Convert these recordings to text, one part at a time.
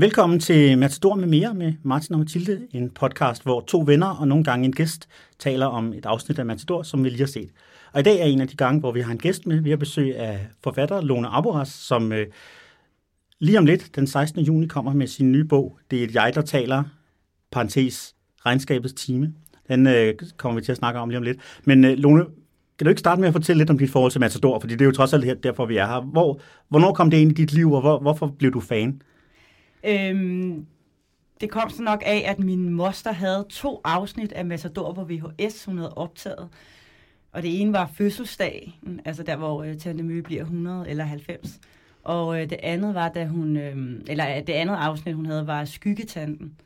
Velkommen til Matador med mere med Martin og Mathilde, en podcast, hvor to venner og nogle gange en gæst taler om et afsnit af Matador, som vi lige har set. Og i dag er en af de gange, hvor vi har en gæst med. Vi har besøg af forfatter Lone Aboras, som øh, lige om lidt, den 16. juni, kommer med sin nye bog. Det er et jeg, der taler, parentes, regnskabets time. Den øh, kommer vi til at snakke om lige om lidt. Men øh, Lone, kan du ikke starte med at fortælle lidt om dit forhold til Matador? Fordi det er jo trods alt derfor, vi er her. Hvor, hvornår kom det ind i dit liv, og hvor, hvorfor blev du fan? Øhm, det kom så nok af, at min moster havde to afsnit af Massador på VHS, hun havde optaget. Og det ene var fødselsdag, altså der, hvor øh, Tante Mø bliver 100 eller 90. Og øh, det andet var, da hun, øhm, øh, eller det andet afsnit, hun havde, var Skyggetanten,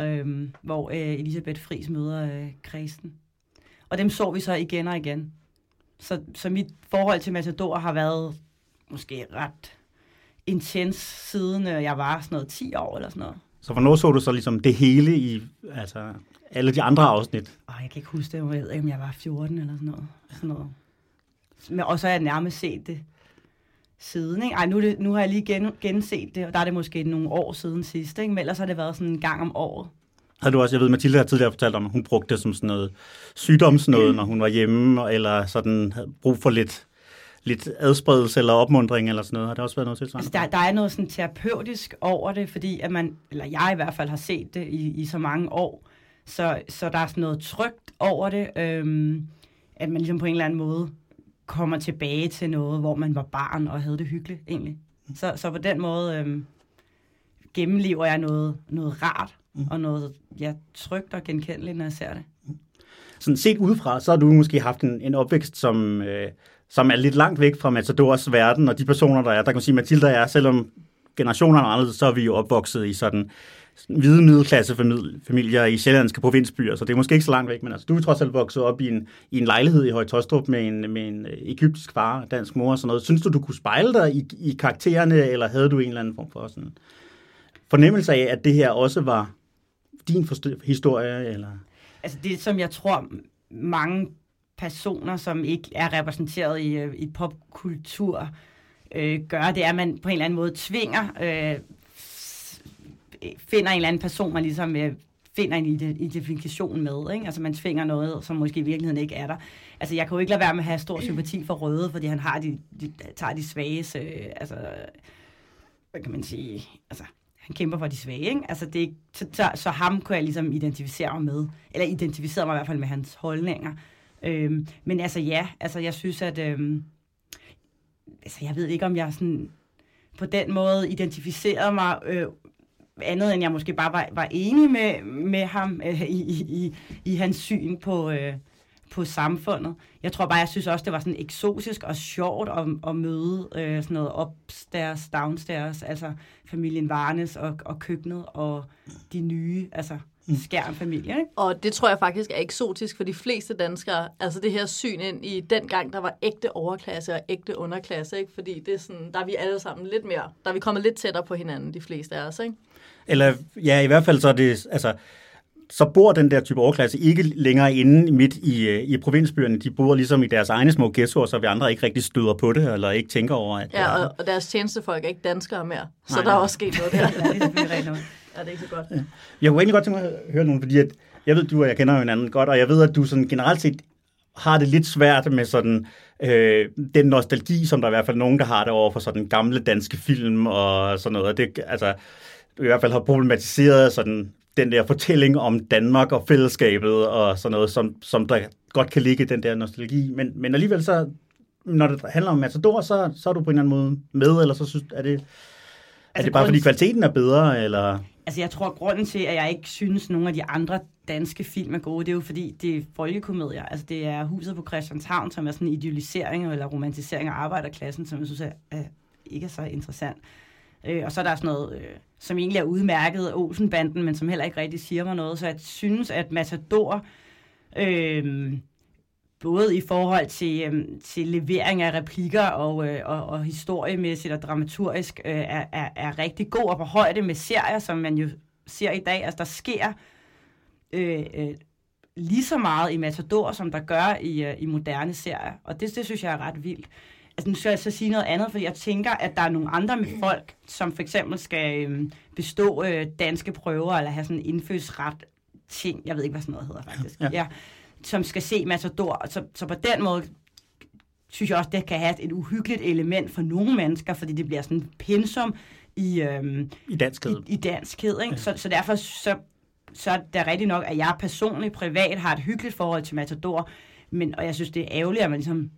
øh, hvor øh, Elisabeth Fris møder øh, Kristen. Og dem så vi så igen og igen. Så, så mit forhold til Matador har været måske ret intens siden øh, jeg var sådan noget 10 år eller sådan noget. Så hvornår så du så ligesom det hele i altså, alle de andre afsnit? Ej, jeg kan ikke huske det. Jeg ved ikke, om jeg var 14 eller sådan noget. Sådan noget. Men, og så har jeg nærmest set det siden. Ikke? Ej, nu, det, nu har jeg lige gen, genset det, og der er det måske nogle år siden sidst. Ikke? Men ellers har det været sådan en gang om året. Har du også, jeg ved, Mathilde har tidligere fortalt om, at hun brugte det som sådan noget sygdomsnøde, mm. når hun var hjemme, eller sådan havde brug for lidt lidt adspredelse eller opmundring eller sådan noget? Har det også været noget tilsvarende? Altså, der, der er noget sådan terapeutisk over det, fordi at man, eller jeg i hvert fald har set det i, i så mange år, så, så der er sådan noget trygt over det, øhm, at man ligesom på en eller anden måde kommer tilbage til noget, hvor man var barn og havde det hyggeligt egentlig. Så, så på den måde øhm, gennemlever jeg noget, noget rart mm. og noget ja, trygt og genkendeligt, når jeg ser det. Sådan set udefra, så har du måske haft en, en opvækst, som, øh, som er lidt langt væk fra Matadors verden, og de personer, der er, der kan man sige, Mathilde er, selvom generationerne er anderledes, så er vi jo opvokset i sådan hvide middelklassefamilier i sjællandske provinsbyer, så det er måske ikke så langt væk, men altså, du er trods alt vokset op i en, i en lejlighed i Højtostrup med en, med en øh, egyptisk far, dansk mor og sådan noget. Synes du, du kunne spejle dig i, i karaktererne, eller havde du en eller anden form for sådan fornemmelse af, at det her også var din historie? Eller? Altså det, som jeg tror mange personer, som ikke er repræsenteret i, øh, i popkultur, øh, gør, det er, at man på en eller anden måde tvinger, øh, finder en eller anden person, man ligesom øh, finder en identifikation med. Ikke? Altså man tvinger noget, som måske i virkeligheden ikke er der. Altså jeg kan jo ikke lade være med at have stor sympati for Røde, fordi han har de, de tager de svage, øh, altså hvad kan man sige, altså han kæmper for de svage, ikke? Altså det, så, så, så ham kunne jeg ligesom identificere mig med, eller identificere mig i hvert fald med hans holdninger. Øhm, men altså ja, altså jeg synes, at... Øhm, altså jeg ved ikke, om jeg sådan på den måde identificerede mig øh, andet, end jeg måske bare var, var enig med, med ham øh, i, i, i hans syn på, øh, på samfundet. Jeg tror bare, jeg synes også, det var sådan eksotisk og sjovt at, at møde øh, sådan noget upstairs, downstairs, altså familien Varnes og, og køkkenet og de nye, altså skærmfamilie. Ikke? Og det tror jeg faktisk er eksotisk for de fleste danskere. Altså det her syn ind i den gang, der var ægte overklasse og ægte underklasse. Ikke? Fordi det er sådan, der er vi alle sammen lidt mere, der er vi kommet lidt tættere på hinanden, de fleste af os. Ikke? Eller ja, i hvert fald så er det, altså, så bor den der type overklasse ikke længere inde midt i, øh, i provinsbyerne. De bor ligesom i deres egne små ghettoer, så vi andre ikke rigtig støder på det, eller ikke tænker over, at... Ja, og, og deres tjenestefolk er ikke danskere mere, så nej, der er også sket noget der. ja, det er. Ja, det er ikke så godt. Ja. Jeg kunne egentlig godt tænke mig at høre nogen, fordi at jeg ved, du og jeg kender jo hinanden godt, og jeg ved, at du sådan generelt set har det lidt svært med sådan øh, den nostalgi, som der er i hvert fald nogen, der har det over for sådan gamle danske film og sådan noget. Det, altså, du i hvert fald har problematiseret sådan den der fortælling om Danmark og fællesskabet og sådan noget, som, som der godt kan ligge den der nostalgi. Men, men alligevel så, når det handler om Matador, så, så er du på en eller anden måde med, eller så synes, er det, altså, er det bare fordi kvaliteten er bedre, eller... Altså jeg tror, at grunden til, at jeg ikke synes, at nogle af de andre danske film er gode, det er jo fordi, det er folkekomedier. Altså det er Huset på Christianshavn, som er sådan en idealisering eller romantisering af arbejderklassen, som jeg synes er, er ikke er så interessant. Øh, og så er der sådan noget, øh, som egentlig er udmærket Olsenbanden, men som heller ikke rigtig siger mig noget. Så jeg synes, at Matador, øh, både i forhold til, øh, til levering af replikker og, øh, og, og historiemæssigt og dramaturgisk, øh, er, er, er rigtig god og på højde med serier, som man jo ser i dag. Altså der sker øh, øh, lige så meget i Matador, som der gør i, øh, i moderne serier. Og det, det synes jeg er ret vildt. Altså, nu skal jeg så sige noget andet, for jeg tænker, at der er nogle andre med folk, som for eksempel skal øh, bestå øh, danske prøver, eller have sådan en indfødsret ting, jeg ved ikke, hvad sådan noget hedder faktisk, ja. Ja, som skal se Matador. Så, så på den måde synes jeg også, det kan have et uhyggeligt element for nogle mennesker, fordi det bliver sådan en pensum i, øhm, I danskhed. I, i danskhed ikke? Ja. Så, så derfor så, så er det rigtigt nok, at jeg personligt privat har et hyggeligt forhold til Matador, men, og jeg synes, det er ærgerligt, at man ligesom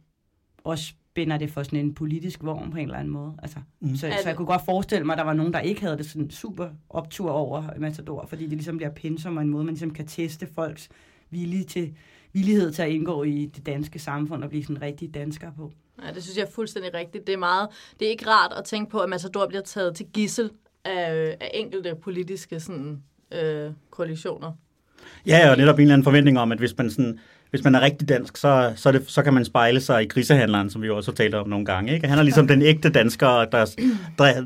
også spænder det for sådan en politisk vogn på en eller anden måde. Altså, mm. så, så jeg kunne godt forestille mig, at der var nogen, der ikke havde det sådan super optur over Matador, fordi det ligesom bliver pensum og en måde, man ligesom kan teste folks vilje til, villighed til at indgå i det danske samfund og blive sådan rigtig dansker på. Ja, det synes jeg er fuldstændig rigtigt. Det er meget, det er ikke rart at tænke på, at Matador bliver taget til gissel af, af enkelte politiske sådan, øh, koalitioner. Ja, og netop en eller anden forventning om, at hvis man sådan hvis man er rigtig dansk, så, så, det, så kan man spejle sig i grisehandleren, som vi også har talt om nogle gange. Ikke? Han er ligesom den ægte dansker, der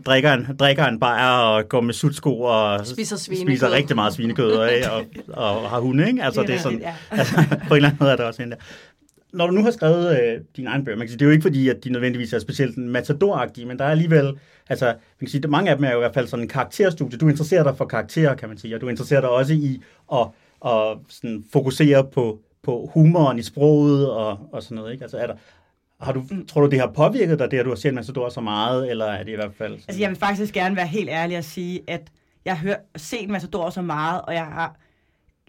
drikker en, drikker en bajer og går med sutsko og spiser, spiser rigtig meget svinekød og, og, og har hunde. Ikke? Altså, det er sådan, altså, på en eller anden måde er det også en der når du nu har skrevet øh, din egen bøger, man kan sige, det er jo ikke fordi, at de nødvendigvis er specielt matadoragtige, men der er alligevel, altså, man kan sige, at mange af dem er jo i hvert fald sådan en karakterstudie. Du interesserer dig for karakterer, kan man sige, og du interesserer dig også i at, at sådan fokusere på på humoren i sproget og, og sådan noget, ikke? Altså er der, har du, tror du, det har påvirket dig, det at du har set Matador så meget, eller er det i hvert fald... Sådan... Altså jeg vil faktisk gerne være helt ærlig og sige, at jeg har set Matador så meget, og jeg har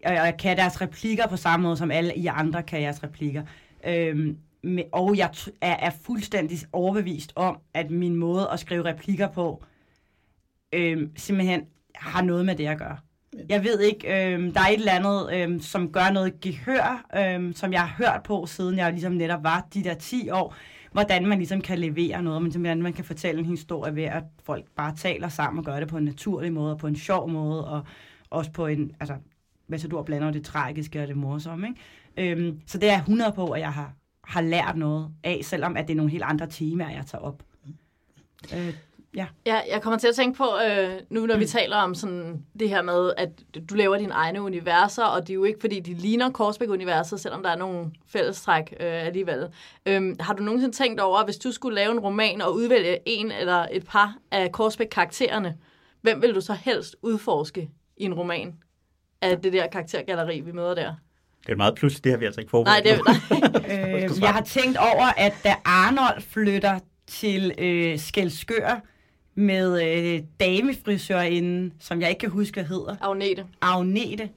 og jeg kan deres replikker på samme måde, som alle I andre kan jeres replikker. Øhm, og jeg er, er fuldstændig overbevist om, at min måde at skrive replikker på, øhm, simpelthen har noget med det at gøre. Jeg ved ikke, øh, der er et eller andet, øh, som gør noget gehør, øh, som jeg har hørt på, siden jeg ligesom netop var de der 10 år, hvordan man ligesom kan levere noget, men hvordan man kan fortælle en historie ved, at folk bare taler sammen og gør det på en naturlig måde, og på en sjov måde, og også på en, altså, hvad så du blander det tragiske og det morsomme, ikke? Øhm, så det er 100 på, at jeg har, har lært noget af, selvom at det er nogle helt andre temaer, jeg tager op. Øh, Ja. ja, jeg kommer til at tænke på, øh, nu når vi mm. taler om sådan det her med, at du laver dine egne universer, og det er jo ikke, fordi de ligner Korsbæk-universet, selvom der er nogle fællestræk øh, alligevel. Øh, har du nogensinde tænkt over, hvis du skulle lave en roman og udvælge en eller et par af Korsbæk-karaktererne, hvem vil du så helst udforske i en roman af det der karaktergalleri, vi møder der? Det er meget pludselig, det har vi altså ikke forberedt. Nej, det, nej. øh, jeg har tænkt over, at da Arnold flytter til øh, Skelskør, med øh, damefrisørinden, som jeg ikke kan huske, hvad hedder. Agnete. Agnete.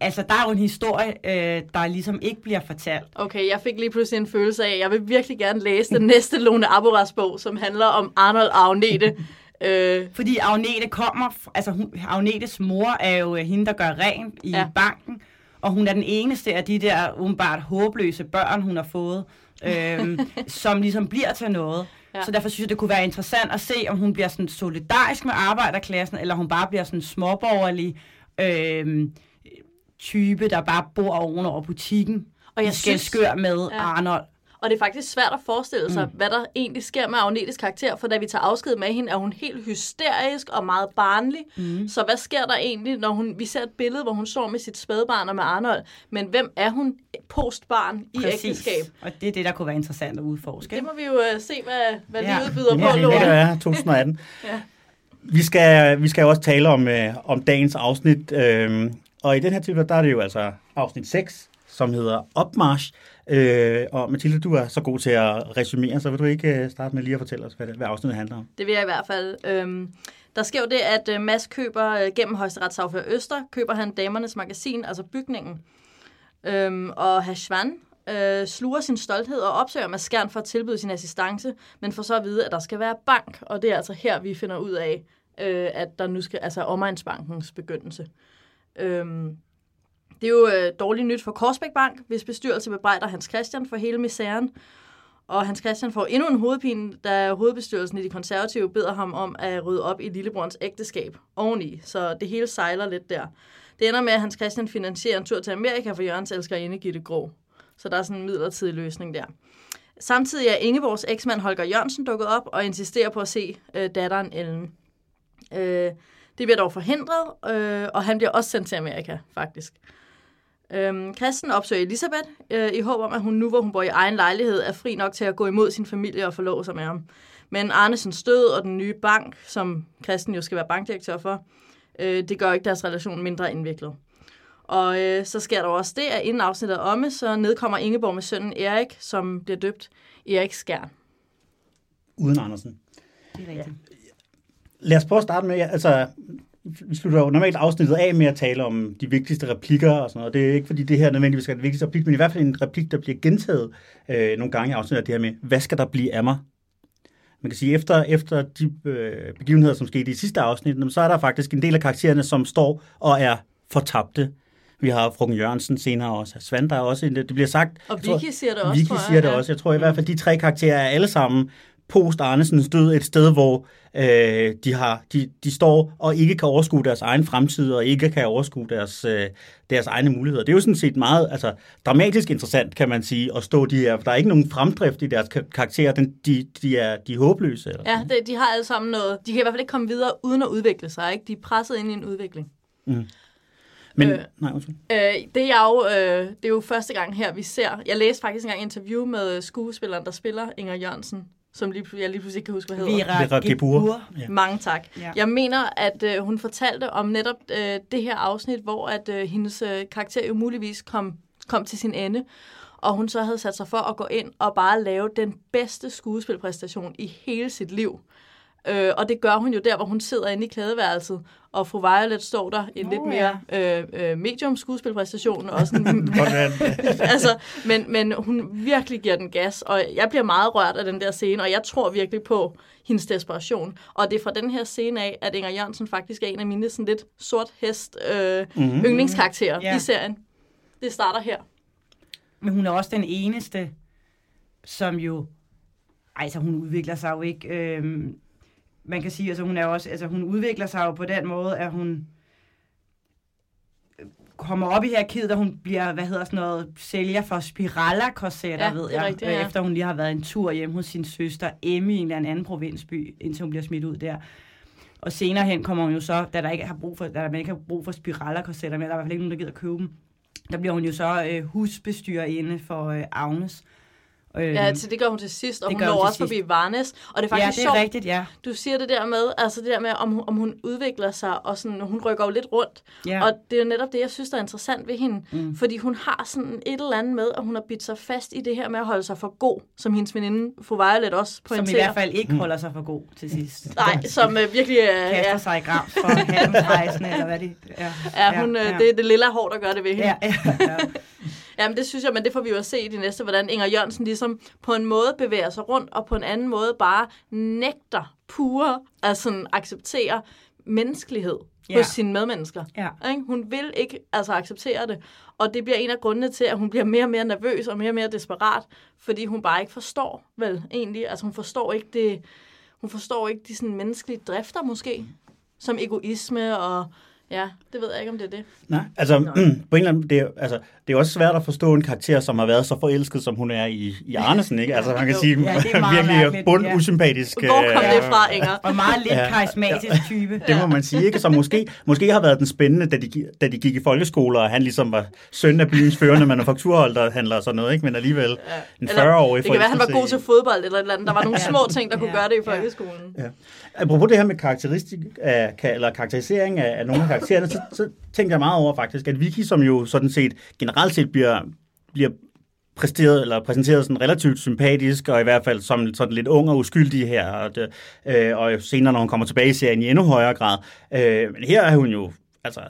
Altså, der er jo en historie, øh, der ligesom ikke bliver fortalt. Okay, jeg fik lige pludselig en følelse af, at jeg vil virkelig gerne læse den næste Lone Aboras bog, som handler om Arnold Agnete. øh. Fordi Agnete kommer, altså hun, Agnetes mor er jo øh, hende, der gør rent i ja. banken, og hun er den eneste af de der umiddelbart håbløse børn, hun har fået, øh, som ligesom bliver til noget. Ja. Så derfor synes jeg, det kunne være interessant at se, om hun bliver sådan solidarisk med arbejderklassen, eller hun bare bliver sådan småborgerlig øh, type, der bare bor ovenover butikken. Og jeg skal skør med ja. Arnold. Og det er faktisk svært at forestille sig, mm. hvad der egentlig sker med Agnetes karakter, for da vi tager afsked med hende, er hun helt hysterisk og meget barnlig. Mm. Så hvad sker der egentlig, når hun, vi ser et billede, hvor hun står med sit spædbarn og med Arnold, men hvem er hun postbarn i Præcis. ægteskab? Og det er det, der kunne være interessant at udforske. Det må vi jo uh, se, hvad, hvad ja. livet byder ja, på. Ja, det er 2018. ja. Vi skal, vi skal også tale om, øh, om dagens afsnit, øh, og i den her tilfælde, der er det jo altså afsnit 6, som hedder Opmarsch. Øh, og Mathilde, du er så god til at resumere, så vil du ikke øh, starte med lige at fortælle os, hvad, det, hvad afsnittet handler om? Det vil jeg i hvert fald. Øhm, der sker jo det, at øh, Mads køber øh, gennem højesteretsaffører Øster, køber han Damernes Magasin, altså bygningen. Øhm, og Hashvan øh, sluger sin stolthed og opsøger Mads Skjern for at tilbyde sin assistance, men får så at vide, at der skal være bank, og det er altså her, vi finder ud af, øh, at der nu skal, altså omegnsbankens begyndelse. Øhm, det er jo øh, dårligt nyt for Korsbæk Bank, hvis bestyrelse bebrejder Hans Christian for hele misæren. Og Hans Christian får endnu en hovedpine, da hovedbestyrelsen i de konservative beder ham om at rydde op i lillebrorens ægteskab oveni. Så det hele sejler lidt der. Det ender med, at Hans Christian finansierer en tur til Amerika for Jørgens elskerinde Gitte Grå. Så der er sådan en midlertidig løsning der. Samtidig er Ingeborgs eksmand Holger Jørgensen dukket op og insisterer på at se øh, datteren Ellen. Øh, det bliver dog forhindret, øh, og han bliver også sendt til Amerika, faktisk. Øhm, Christen opsøger Elisabeth øh, i håb om, at hun nu, hvor hun bor i egen lejlighed, er fri nok til at gå imod sin familie og forlove sig med ham. Men Arnesens død og den nye bank, som Christen jo skal være bankdirektør for, øh, det gør ikke deres relation mindre indviklet. Og øh, så sker der også det, at inden afsnittet er omme, så nedkommer Ingeborg med sønnen Erik, som bliver døbt Erik Skjern. Uden Andersen. Det er rigtigt. Lad os prøve at starte med, altså, vi slutter jo normalt afsnittet af med at tale om de vigtigste replikker og sådan noget. Det er ikke fordi det her nødvendigvis er det vigtigste replik, men i hvert fald en replik, der bliver gentaget øh, nogle gange i afsnittet, det her med, hvad skal der blive af mig? Man kan sige, efter, efter de øh, begivenheder, som skete i sidste afsnit, så er der faktisk en del af karaktererne, som står og er fortabte. Vi har Fruggen Jørgensen senere også. Svend, der er også en, det bliver sagt. Og Vicky tror, siger det også, Vicky tror jeg. siger det også. Jeg tror i hvert fald, de tre karakterer er alle sammen post Arnesens død et sted, hvor øh, de, har, de, de står og ikke kan overskue deres egen fremtid, og ikke kan overskue deres, øh, deres egne muligheder. Det er jo sådan set meget altså, dramatisk interessant, kan man sige, at stå de her. Der er ikke nogen fremdrift i deres karakterer. Den, de, de, er, de er håbløse. Eller ja, det, de har alle sammen noget. De kan i hvert fald ikke komme videre uden at udvikle sig. Ikke? De er presset ind i en udvikling. Mm. Men, øh, nej, undskyld. Øh, det, er jo, øh, det er jo første gang her, vi ser... Jeg læste faktisk engang interview med skuespilleren, der spiller Inger Jørgensen, som lige, jeg lige pludselig ikke kan huske, hvad hedder. Vera, Vera Gebur. Ja. Mange tak. Ja. Jeg mener, at øh, hun fortalte om netop øh, det her afsnit, hvor at øh, hendes øh, karakter jo muligvis kom, kom til sin ende, og hun så havde sat sig for at gå ind og bare lave den bedste skuespilpræstation i hele sit liv. Øh, og det gør hun jo der, hvor hun sidder inde i klædeværelset, og fru Violet står der i en oh, lidt mere ja. øh, øh, medium skuespilpræstation. Og sådan, altså, men, men hun virkelig giver den gas, og jeg bliver meget rørt af den der scene, og jeg tror virkelig på hendes desperation. Og det er fra den her scene af, at Inger Jørgensen faktisk er en af mine sådan lidt sort hest øh, mm-hmm. yndlingskarakterer yeah. i serien. Det starter her. Men hun er også den eneste, som jo... Altså, hun udvikler sig jo ikke... Øh, man kan sige, altså hun er også, altså hun udvikler sig jo på den måde, at hun kommer op i her kid, og hun bliver, hvad hedder sådan noget, sælger for spirala-korsetter, ja, ved jeg. Rigtigt, ja. Efter hun lige har været en tur hjem hos sin søster Emmy i en eller anden provinsby, indtil hun bliver smidt ud der. Og senere hen kommer hun jo så, da der ikke har brug for, da der ikke har brug for spirala-korsetter mere, der er i hvert fald ikke nogen, der gider købe dem, der bliver hun jo så øh, husbestyrerinde for øh, Agnes. Øhm, ja, til det gør hun til sidst, og hun når også forbi Varnes. Og det er faktisk ja, det er sjovt, rigtigt, ja. du siger det der med, altså det der med, om, om hun udvikler sig, og sådan, hun rykker jo lidt rundt. Ja. Og det er jo netop det, jeg synes, der er interessant ved hende. Mm. Fordi hun har sådan et eller andet med, at hun har bidt sig fast i det her med at holde sig for god, som hendes veninde, fru Violet, også pointerer. Som i hvert fald ikke holder sig for god til sidst. Nej, som uh, virkelig... Uh, Kaster ja. sig i grav for handelsrejsende, eller hvad det ja. Ja, hun, ja, ja. det er det lille hår, der gør det ved hende. Ja, ja, ja. Jamen det synes jeg, men det får vi jo at se i de næste, hvordan Inger Jørgensen ligesom på en måde bevæger sig rundt, og på en anden måde bare nægter pure at sådan acceptere menneskelighed ja. hos sine medmennesker. Ja. Ikke? Hun vil ikke altså acceptere det, og det bliver en af grundene til, at hun bliver mere og mere nervøs og mere og mere desperat, fordi hun bare ikke forstår, vel egentlig, altså hun forstår ikke det, hun forstår ikke de sådan menneskelige drifter måske, som egoisme og Ja, det ved jeg ikke, om det er det. Nej, altså, Nå. Mm, på en eller anden, det, er, altså, det er også svært at forstå en karakter, som har været så forelsket, som hun er i, i Arnesen, ikke? Altså, man kan sige, ja, virkelig bund ja. usympatisk. Hvor kom det fra, Inger? Og meget lidt ja, karismatisk ja, type. Det må man sige, ikke? Som måske, måske har været den spændende, da de, da de gik i folkeskole, og han ligesom var søn af byens førende manufakturholderhandler og sådan noget, ikke? Men alligevel ja. en 40-årig Det kan være, han var god til fodbold eller et eller andet. Der var nogle små ting, der kunne gøre det i folkeskolen. Ja. Apropos det her med karakteristik af, eller karakterisering af, af nogle af karaktererne, så, så tænker jeg meget over faktisk, at Vicky, som jo sådan set generelt set bliver, bliver præsteret, eller præsenteret sådan relativt sympatisk, og i hvert fald som sådan lidt ung og uskyldig her, og, det, øh, og senere, når hun kommer tilbage i serien i endnu højere grad. Øh, men her er hun jo altså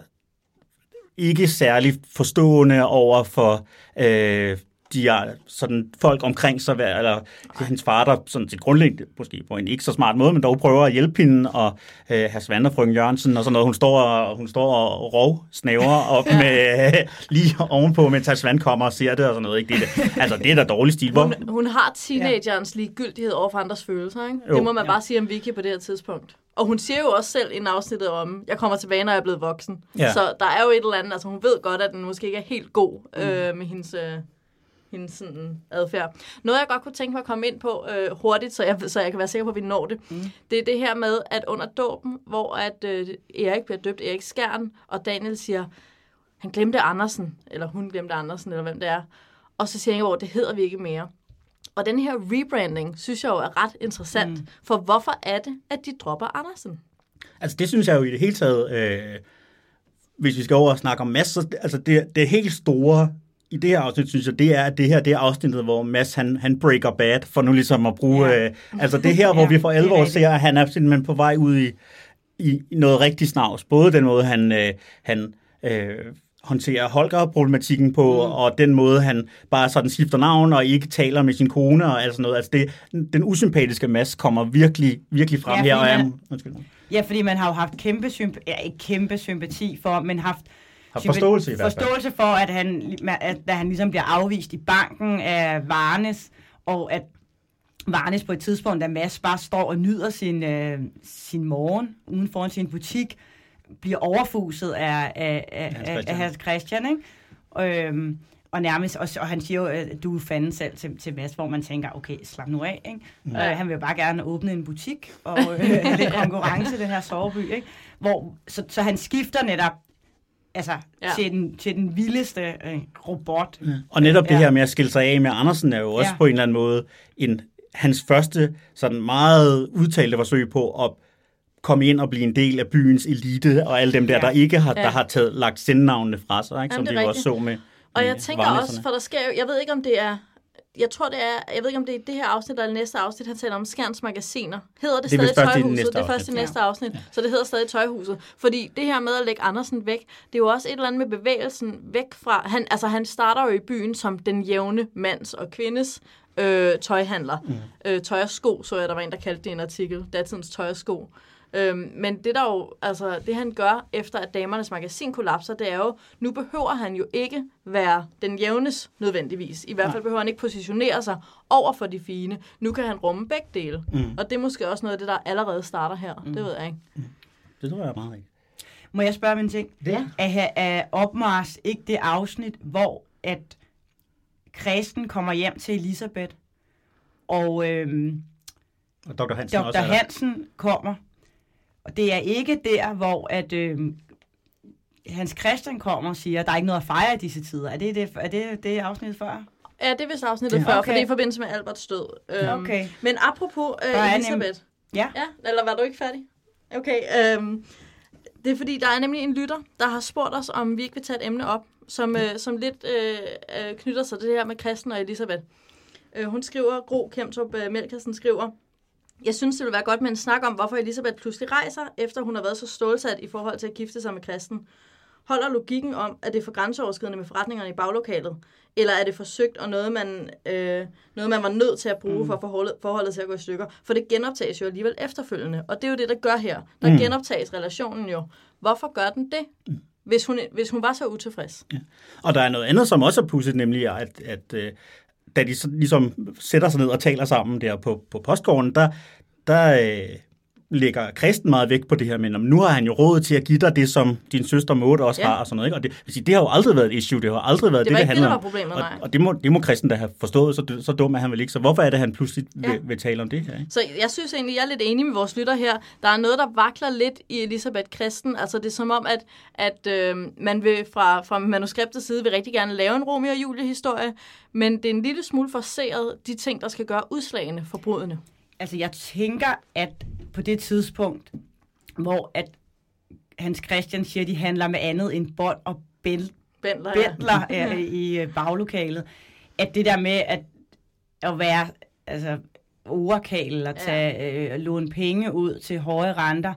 ikke særlig forstående over for øh, de er sådan folk omkring sig, eller hendes far, der sådan til grundlæggende, måske på en ikke så smart måde, men dog prøver at hjælpe hende, og øh, have Svand og frøken Jørgensen og sådan noget. Hun står og, hun står og rov snæver op ja. med, øh, lige ovenpå, mens hans Svand kommer og ser det og sådan noget. Ikke? Det, er, altså, det er da dårlig stil. Hun, hun har teenagerens ja. ligegyldighed over for andres følelser. Ikke? Jo, det må man ja. bare sige om Vicky på det her tidspunkt. Og hun siger jo også selv i en afsnittet om, jeg kommer tilbage, når jeg er blevet voksen. Ja. Så der er jo et eller andet, altså hun ved godt, at den måske ikke er helt god mm. øh, med hendes... Øh, hendes sådan adfærd. Noget, jeg godt kunne tænke mig at komme ind på øh, hurtigt, så jeg, så jeg kan være sikker på, at vi når det, mm. det er det her med, at under dåben, hvor at øh, Erik bliver døbt, Erik Skjern, og Daniel siger, han glemte Andersen, eller hun glemte Andersen, eller hvem det er. Og så siger jeg over, det hedder vi ikke mere. Og den her rebranding, synes jeg jo er ret interessant. Mm. For hvorfor er det, at de dropper Andersen? Altså det synes jeg jo i det hele taget, øh, hvis vi skal over og snakke om Mads, så altså det, det helt store i det her afsnit, synes jeg, det er, at det her det er afsnittet, hvor Mads han, han breaker bad, for nu ligesom at bruge, ja. øh, altså det her, hvor ja, vi for alvor ser, at han er simpelthen på vej ud i, i noget rigtig snavs. Både den måde, han, øh, han øh, håndterer Holger-problematikken på, mm. og den måde, han bare sådan skifter navn og ikke taler med sin kone og alt sådan noget. Altså det, den usympatiske Mads kommer virkelig, virkelig frem ja, her. Og er, undskyld. Ja, fordi man har jo haft kæmpe, symp- ja, ikke kæmpe sympati for, men haft har forståelse i hvert fald. Forståelse for, at han, at, at han ligesom bliver afvist i banken af Varnes, og at Varnes på et tidspunkt, da Mads bare står og nyder sin, øh, sin morgen uden foran sin butik, bliver overfuset af, af, af, af, af Hans Christian, ikke? Øhm, og nærmest, og, og han siger jo, at du er fanden selv til, til Mads, hvor man tænker, okay, slap nu af, ikke? Ja. Øh, han vil jo bare gerne åbne en butik og øh, lidt konkurrence i den her soveby, ikke? Hvor, så, så han skifter netop altså, ja. til, den, til den vildeste øh, robot. Ja. Og netop ja. det her med at skille sig af med Andersen er jo også ja. på en eller anden måde en, hans første sådan meget udtalte forsøg på at komme ind og blive en del af byens elite, og alle dem der, ja. der ikke har, ja. der har taget, lagt sendnavnene fra sig, ikke? som Jamen, det, det også så med Og jeg tænker også, for der sker jo, jeg ved ikke om det er jeg tror, det er, jeg ved ikke, om det er det her afsnit eller næste afsnit, han taler om Skærns magasiner. Hedder det, det stadig Tøjhuset? Det er først i næste afsnit, ja. så det hedder stadig Tøjhuset. Fordi det her med at lægge Andersen væk, det er jo også et eller andet med bevægelsen væk fra... Han, altså, han starter jo i byen som den jævne mands og kvindes øh, tøjhandler. Mm. Øh, tøj og sko, så jeg, der var en, der kaldte det en artikel. Datidens tøj og sko. Øhm, men det der jo, altså det han gør efter at damernes magasin kollapser, det er jo, nu behøver han jo ikke være den jævnes nødvendigvis. I hvert fald behøver han ikke positionere sig over for de fine. Nu kan han rumme begge dele. Mm. Og det er måske også noget af det, der allerede starter her. Mm. Det ved jeg ikke. Mm. Det tror jeg meget rigtigt. Må jeg spørge en ting? Det? Er, er Opmars ikke det afsnit, hvor at Kristen kommer hjem til Elisabeth, og, øhm, og Dr. Hansen, Dr. Også Hansen kommer, og det er ikke der, hvor at, øh, Hans Christian kommer og siger, at der er ikke noget at fejre i disse tider. Er det det, er det, det afsnit før? Ja, det er vist afsnittet ja. før, okay. for det er i forbindelse med Alberts død. Øhm, okay. Men apropos uh, Elisabeth. Ja. ja. Eller var du ikke færdig? Okay. Øhm, det er fordi, der er nemlig en lytter, der har spurgt os, om vi ikke vil tage et emne op, som, øh, som lidt øh, øh, knytter sig til det her med Christen og Elisabeth. Øh, hun skriver, Gro Kemtrup øh, Melkersen skriver, jeg synes, det vil være godt med en snak om, hvorfor Elisabeth pludselig rejser, efter hun har været så stålsat i forhold til at gifte sig med Kristen. Holder logikken om, at det er for grænseoverskridende med forretningerne i baglokalet? Eller er det forsøgt og noget, man, øh, noget, man var nødt til at bruge mm. for forholdet, forholdet til at gå i stykker? For det genoptages jo alligevel efterfølgende. Og det er jo det, der gør her. Der mm. genoptages relationen jo. Hvorfor gør den det? Mm. Hvis hun, hvis hun var så utilfreds. Ja. Og der er noget andet, som også er pudset, nemlig at, at, øh, da de så, ligesom sætter sig ned og taler sammen der på, på postgården, der, der øh, lægger Kristen meget vægt på det her, men nu har han jo råd til at give dig det, som din søster Maud også ja. har, og sådan noget. Ikke? Og det, vil sige, det har jo aldrig været et issue, det har aldrig været det, det, det, handler om. Problemet, og, og det, må, det må Kristen da have forstået, så, så dum er han vel ikke. Så hvorfor er det, han pludselig ja. vil, vil tale om det her? Ikke? Så jeg synes egentlig, jeg er lidt enig med vores lytter her. Der er noget, der vakler lidt i Elisabeth Kristen. Altså det er som om, at, at øh, man vil fra, fra manuskriptets side vil rigtig gerne lave en Romeo og Julie-historie, men det er en lille smule forseret, de ting, der skal gøre udslagene for brudene. Altså, jeg tænker, at på det tidspunkt, hvor at Hans Christian siger, at de handler med andet end bånd og bæl, bændler, bændler ja. i øh, baglokalet, at det der med at, at være altså, overkal eller tage, ja. øh, låne penge ud til høje renter,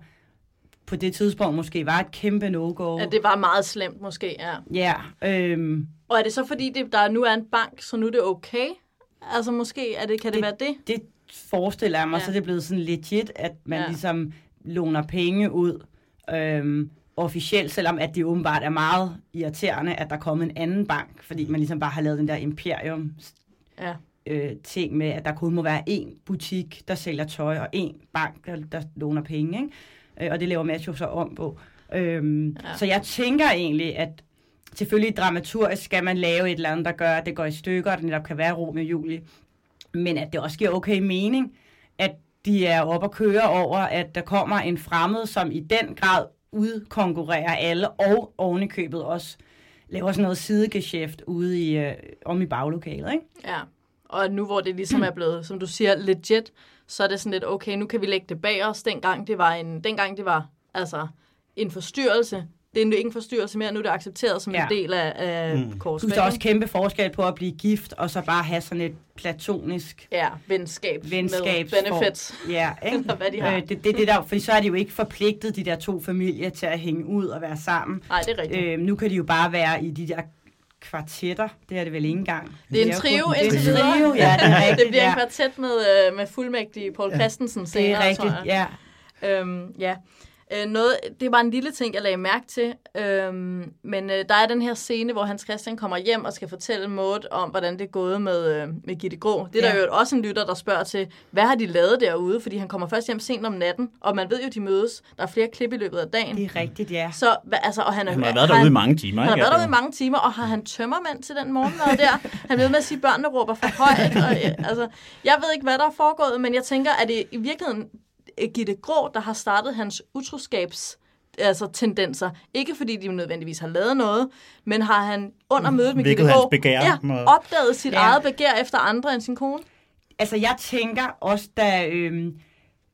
på det tidspunkt måske var et kæmpe no-go. Ja, det var meget slemt måske, ja. Ja. Øhm, og er det så fordi, det, der nu er en bank, så nu er det okay? Altså måske, er det, kan det, det være det? Det forestiller jeg mig, ja. så det er blevet sådan legit, at man ja. ligesom låner penge ud øhm, officielt, selvom at det åbenbart er meget irriterende, at der er kommet en anden bank, fordi man ligesom bare har lavet den der imperium ja. øh, ting med, at der kun må være én butik, der sælger tøj, og én bank, der, der låner penge. Ikke? Øh, og det laver Matthew så om på. Øhm, ja. Så jeg tænker egentlig, at selvfølgelig dramaturgisk skal man lave et eller andet, der gør, at det går i stykker, og det netop kan være rum i juli men at det også giver okay mening, at de er oppe og køre over, at der kommer en fremmed, som i den grad udkonkurrerer alle, og ovenikøbet også laver sådan noget sidegeschæft ude i, øh, om i baglokalet, ikke? Ja, og nu hvor det ligesom er blevet, som du siger, legit, så er det sådan lidt, okay, nu kan vi lægge det bag os. Dengang det var en, dengang det var altså en forstyrrelse, det er nu ikke en forstyrrelse mere, nu er det accepteret som ja. Ja. en del af, af mm. Du er også kæmpe forskel på at blive gift, og så bare have sådan et platonisk Ja, venskab, venskabs... med benefits. Ja, ikke? Eller hvad de har. Øh, det, det, det der, fordi så er de jo ikke forpligtet, de der to familier, til at hænge ud og være sammen. Nej, det er rigtigt. Øh, nu kan de jo bare være i de der kvartetter. Det er det vel ikke engang. Det er en trio indtil Det er en videre. trio, ja, det er rigtigt. det bliver en ja. kvartet med, øh, med fuldmægtig Paul Christensen Det senere, er rigtigt, tror jeg. ja. Øhm, ja. Øh, noget, det var en lille ting, jeg lagde mærke til. Øhm, men øh, der er den her scene, hvor Hans Christian kommer hjem og skal fortælle Maud om, hvordan det er gået med, øh, med Gitte Grå. Det er der Ja. jo også en lytter, der spørger til, hvad har de lavet derude? Fordi han kommer først hjem sent om natten, og man ved jo, de mødes. Der er flere klip i løbet af dagen. Det er rigtigt, ja. Så, hva, altså, og han, er, Han har været derude i mange timer. han har været derude i mange timer, og har han tømmermand til den morgenmad der? Han blev med at sige, at børnene råber for højt. Og, øh, altså, jeg ved ikke, hvad der er foregået, men jeg tænker, at det i virkeligheden Gitte Grå, der har startet hans utroskabs altså tendenser. Ikke fordi de nødvendigvis har lavet noget, men har han under mødet med Gitte Grå ja, opdaget sit Ja. eget begær efter andre end sin kone? Altså, jeg tænker også, da, øhm,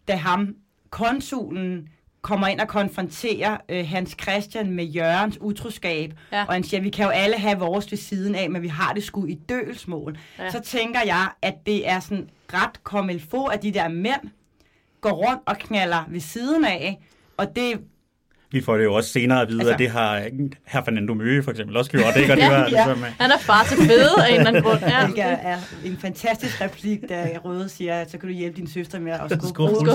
da ham, konsulen, kommer ind og konfronterer øh, Hans Christian med Jørgens utroskab, Ja. og han siger, vi kan jo alle have vores ved siden af, men vi har det sgu i dølsmål. Ja. Så tænker jeg, at det er sådan ret kommelfo, at de der mænd går rundt og knaller ved siden af, og det Vi får det jo også senere at vide, altså, at det har her Fernando Møge for eksempel også gjort, ikke? Og det Ja, var ja. ligesom, øh, Han er far til fede af en eller anden grund. Ja. Hvilket er en fantastisk replik, da Røde siger, så kan du hjælpe din søster med at skubbe.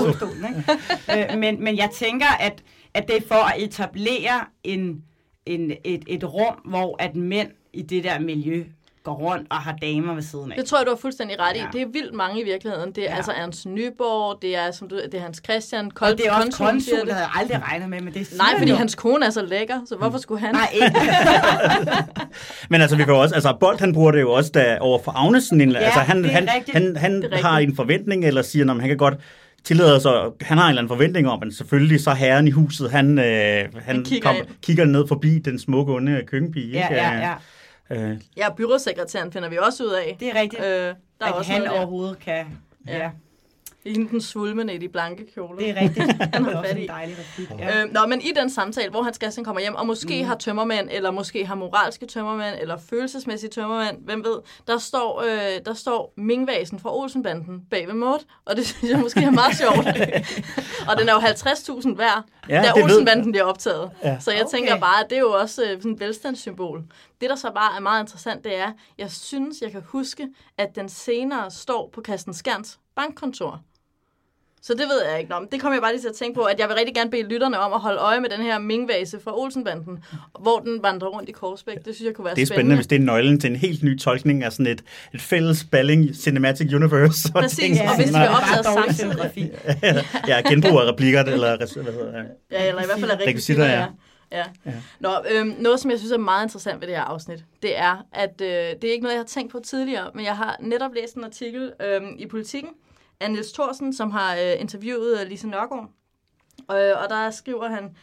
Ikke? Øh, men, men jeg tænker, at, at det er for at etablere en, en, et, et rum, hvor at mænd i det der miljø går rundt og har damer ved siden af. Det tror jeg, du har fuldstændig ret i. Ja. Det er vildt mange i virkeligheden. Det er ja. Altså Ernst Nyborg, det er, som du, det er Hans Christian, og Kold, det er også konsul, konsul, det. havde jeg aldrig regnet med, men det siger Nej, fordi jo. hans kone er så lækker, så hvorfor skulle han? Nej, ikke. Men altså, vi kan også, altså, Bolt, han bruger det jo også da, over for Agnesen. Ja, altså, han, det er han, rigtigt. han, han Det er har en forventning, eller siger, at han kan godt tillade sig, han har en eller anden forventning om, at selvfølgelig så herren i huset, han, øh, han, Han kigger kom, ind. kigger ned forbi den smukke, onde køkkenpige. ja, ikke? ja, ja. Øh, Ja, byrådssekretæren finder vi også ud af. Det er rigtigt. Øh, der er at også han noget der. overhovedet kan... Ja. Ja, I den svulmende i de blanke kjoler. det er rigtigt. Han har er fat i. en dejlig replik. Ja. Øh, nå, men i den samtale, hvor Hans Christian kommer hjem, og måske mm. har tømmermænd, eller måske har moralske tømmermænd, eller følelsesmæssige tømmermænd, hvem ved, der står, øh, der står Mingvasen fra Olsenbanden bag ved Maud, og det synes jeg måske er meget sjovt. og den er jo 50.000 værd, Ja, da Olsenbanden bliver optaget. Ja. Så jeg Okay. tænker bare, at det er jo også øh, sådan et velstandssymbol. Det, der så bare er meget interessant, det er, jeg synes, jeg kan huske, at den senere står på Christen Skærns bankkontor. Så det ved jeg ikke. Nå, men det kommer jeg bare lige til at tænke på, at jeg vil rigtig gerne bede lytterne om at holde øje med den her mingvase fra Olsenbanden, hvor den vandrer rundt i Korsbæk. Det synes jeg kunne være det er spændende, hvis det er nøglen til en helt ny tolkning af sådan et, et fælles balling cinematic universe. og Præcis, ting, og som hvis vi er dårlig samtidig. scenografi. ja, genbrug af replikker, eller hvad hedder det? Ja, eller i hvert fald er Rekvisitter, ja. Ja. Ja. Nå, øhm, noget, som jeg synes er meget interessant ved det her afsnit, det er, at øh, det er ikke noget, jeg har tænkt på tidligere, men jeg har netop læst en artikel øhm, i Politiken af Niels Thorsen, som har øh, interviewet øh, Lise Nørgaard. Øh, og der skriver han,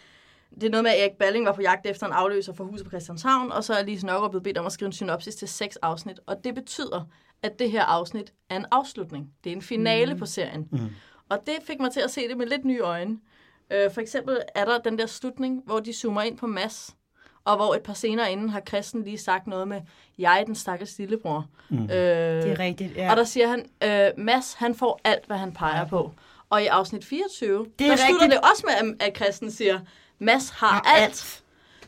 det er noget med, at Erik Balling var på jagt efter en afløser for huset på Christianshavn, og så er Lise Nørgaard blevet bedt om at skrive en synopsis til seks afsnit. Og det betyder, at det her afsnit er en afslutning. Det er en finale mm. på serien. Mm. Og det fik mig til at se det med lidt nye øjne. Øh, for eksempel er der den der slutning, hvor de zoomer ind på Mads, og hvor et par scener inden har Kristen lige sagt noget med, jeg er den stakkels lillebror. Mm. Øh, Det er rigtigt, ja. Og der siger han, øh, Mads, han får alt, hvad han peger på. Og i afsnit 24, Det er der slutter rigtigt. det også med, at- Kristen siger, Mads har Har alt. alt.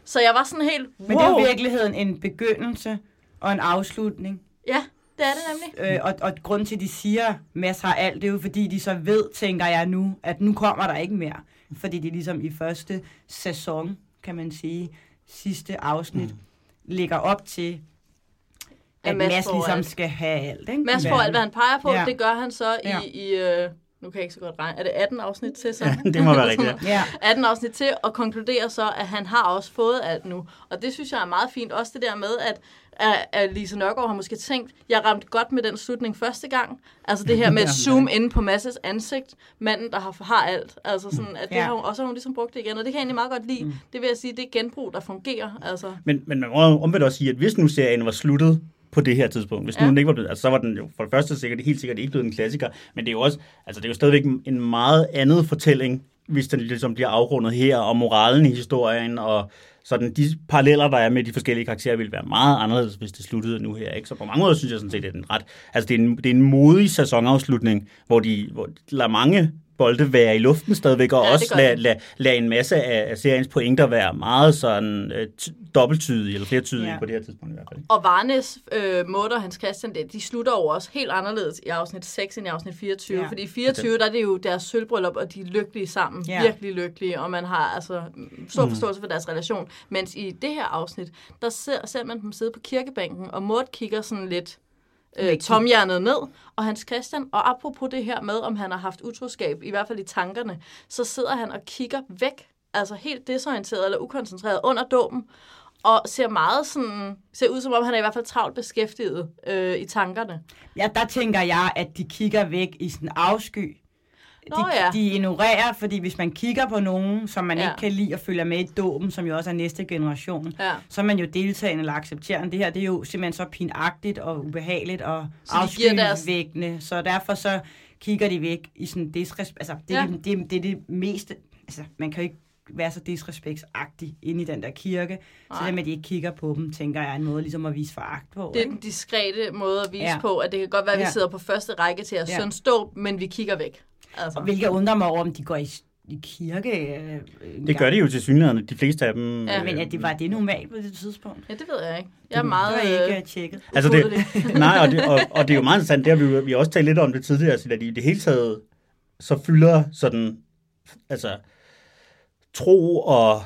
Så jeg var sådan helt, wow. Men det er i virkeligheden en begyndelse og en afslutning. Ja, det er det nemlig. Øh, og, og grunden til, at de siger, at Mads har alt, det er jo fordi, de så ved, tænker jeg nu, at nu kommer der ikke mere. Fordi det ligesom i første sæson, kan man sige, sidste afsnit, mm. ligger op til, at Mads Mads, får ligesom alt. skal have alt. Ikke? Mads får alt, hvad han peger på. Ja. Det gør han så Ja. i, i øh, nu kan jeg ikke så godt regne, er det 18 afsnit til så? Ja, det må være rigtigt. Ja. 18 afsnit til, og konkluderer så, at han har også fået alt nu. Og det synes jeg er meget fint. Også det der med, at, at, at Lise Nørgaard har måske tænkt, jeg ramte godt med den slutning første gang. Altså det her med at zoome ind på Masses ansigt. Manden, der har, har alt. Altså sådan, at det Ja. har hun, og så har hun ligesom brugt det igen. Og det kan jeg egentlig meget godt lide. Det vil jeg sige, det er genbrug, der fungerer. Altså, Men, men man må omvendt også sige, at hvis nu serien var sluttet på det her tidspunkt, hvis nu Ja. den ikke var blevet, altså så var den jo for det første sikkert, helt sikkert ikke blevet en klassiker, men det er jo også, altså det er jo stadigvæk en meget andet fortælling, hvis den ligesom bliver afrundet her, og moralen i historien, og sådan de paralleller, der er med de forskellige karakterer, vil være meget anderledes, hvis det sluttede nu her. Ikke? Så på mange måder synes jeg sådan set, at det er en ret, altså det er en, det er en modig sæsonafslutning, hvor de, hvor de lader mange bolde være i luften stadigvæk, og Ja, også lade, de. lade, lade en masse af, af seriens pointer være meget sådan øh, t- dobbelttydige, eller flertydige Ja. på det her tidspunkt i hvert fald. Og Varnes øh, måder, Hans Christian, det, de slutter jo også helt anderledes i afsnit 6 end i afsnit 24. Ja. Fordi i 24, der er det jo deres sølvbryllup, og de er lykkelige sammen. Ja. Virkelig lykkelige, og man har altså mm, stor forståelse for deres relation. Mens i det her afsnit, der ser, ser man dem sidde på kirkebænken, og Mort kigger sådan lidt øh, tomhjernet ned, og Hans Christian, og apropos det her med, om han har haft utroskab, i hvert fald i tankerne, så sidder han og kigger væk, altså helt desorienteret eller ukoncentreret under dåben, og ser meget sådan, ser ud som om han er i hvert fald travlt beskæftiget øh, i tankerne. ja, der tænker jeg, at de kigger væk i sådan afsky. Nå de, ja. de ignorerer, fordi hvis man kigger på nogen, som man Ja. ikke kan lide og følger med i dåben, som jo også er næste generation, Ja. så er man jo deltagende eller accepterende. Det her, det er jo simpelthen så pinagtigt og ubehageligt og Så de giver deres- afskyvækkende. Så derfor så kigger de væk i sådan disrespekt. Altså, det, Ja. det, det, det er det meste... Altså, man kan jo ikke være så disrespektsagtig inde i den der kirke. Så Nej. det med, at de ikke kigger på dem, tænker jeg er en måde ligesom at vise foragt på. Det er ikke? den diskrete måde at vise Ja. på, at det kan godt være, at vi Ja. sidder på første række til at Ja. ja. søn stå, men vi kigger væk. Altså. Og hvilket undrer mig over, om de går i, i kirke. Øh, Det gør de jo til synligheden, de fleste af dem. Ja, øh, Men at det var det normalt på det tidspunkt? Ja, det ved jeg ikke. Jeg er Det meget... var ikke øh, øh, tjekket. Altså det, nej, og det, og, og det er jo meget interessant, det har vi, jo- vi har også talt lidt om det tidligere, så at i det hele taget, så fylder sådan, altså, tro og